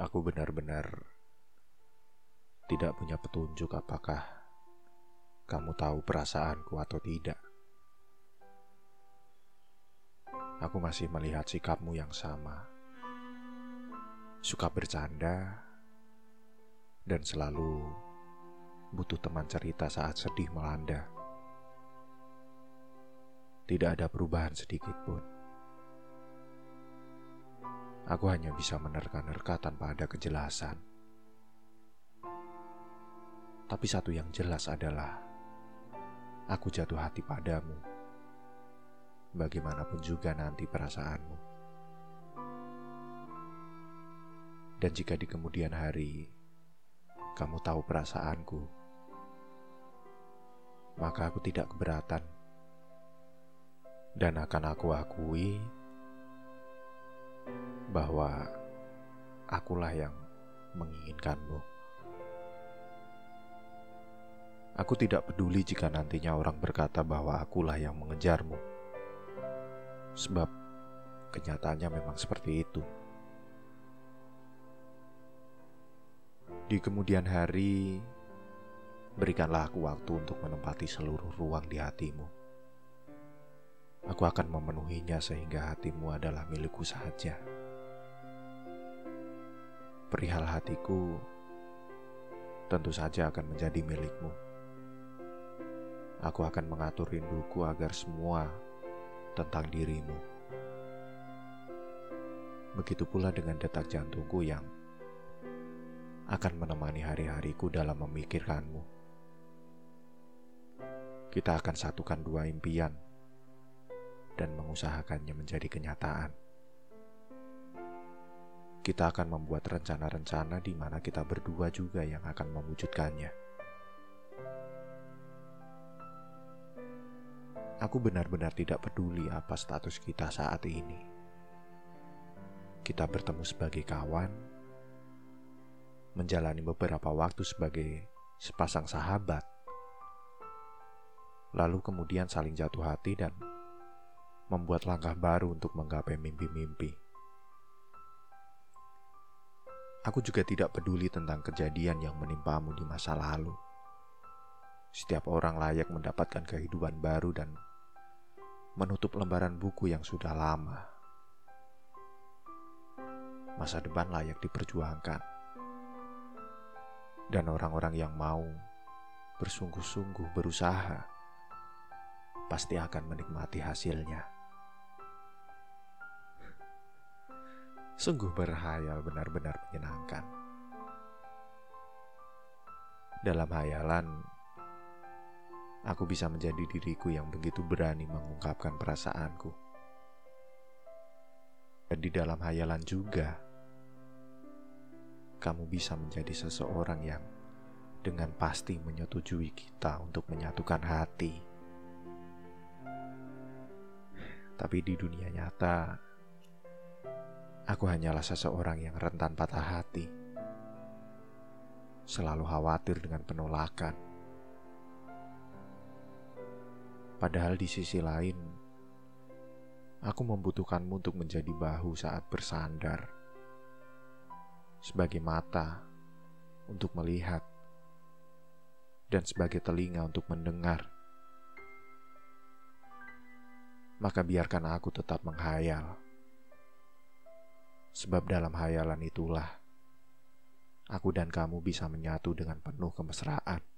Aku benar-benar tidak punya petunjuk apakah kamu tahu perasaanku atau tidak. Aku masih melihat sikapmu yang sama. Suka bercanda dan selalu butuh teman cerita saat sedih melanda. Tidak ada perubahan sedikit pun. Aku hanya bisa menerka-nerka tanpa ada kejelasan. Tapi satu yang jelas adalah aku jatuh hati padamu. Bagaimanapun juga nanti perasaanmu. Dan jika di kemudian hari kamu tahu perasaanku, maka aku tidak keberatan dan akan aku akui bahwa akulah yang menginginkanmu. Aku tidak peduli jika nantinya orang berkata bahwa akulah yang mengejarmu, sebab kenyataannya memang seperti itu. Di kemudian hari, berikanlah aku waktu untuk menempati seluruh ruang di hatimu. Aku akan memenuhinya sehingga hatimu adalah milikku saja. Perihal hatiku, tentu saja akan menjadi milikmu. Aku akan mengatur rinduku agar semua tentang dirimu. Begitu pula dengan detak jantungku yang akan menemani hari-hariku dalam memikirkanmu. Kita akan satukan dua impian dan mengusahakannya menjadi kenyataan. Kita akan membuat rencana-rencana di mana kita berdua juga yang akan mewujudkannya. Aku benar-benar tidak peduli apa status kita saat ini. Kita bertemu sebagai kawan, menjalani beberapa waktu sebagai sepasang sahabat, lalu kemudian saling jatuh hati dan membuat langkah baru untuk menggapai mimpi-mimpi. Aku juga tidak peduli tentang kejadian yang menimpamu di masa lalu. Setiap orang layak mendapatkan kehidupan baru dan menutup lembaran buku yang sudah lama. Masa depan layak diperjuangkan, dan orang-orang yang mau bersungguh-sungguh berusaha pasti akan menikmati hasilnya. Sungguh berhayal benar-benar menyenangkan. Dalam hayalan, aku bisa menjadi diriku yang begitu berani mengungkapkan perasaanku. Dan di dalam hayalan juga, kamu bisa menjadi seseorang yang dengan pasti menyetujui kita untuk menyatukan hati. Tapi di dunia nyata, Aku hanyalah seseorang yang rentan patah hati, selalu khawatir dengan penolakan. Padahal di sisi lain, aku membutuhkanmu untuk menjadi bahu saat bersandar, sebagai mata untuk melihat, dan sebagai telinga untuk mendengar. Maka biarkan aku tetap menghayal Sebab dalam hayalan itulah aku dan kamu bisa menyatu dengan penuh kemesraan.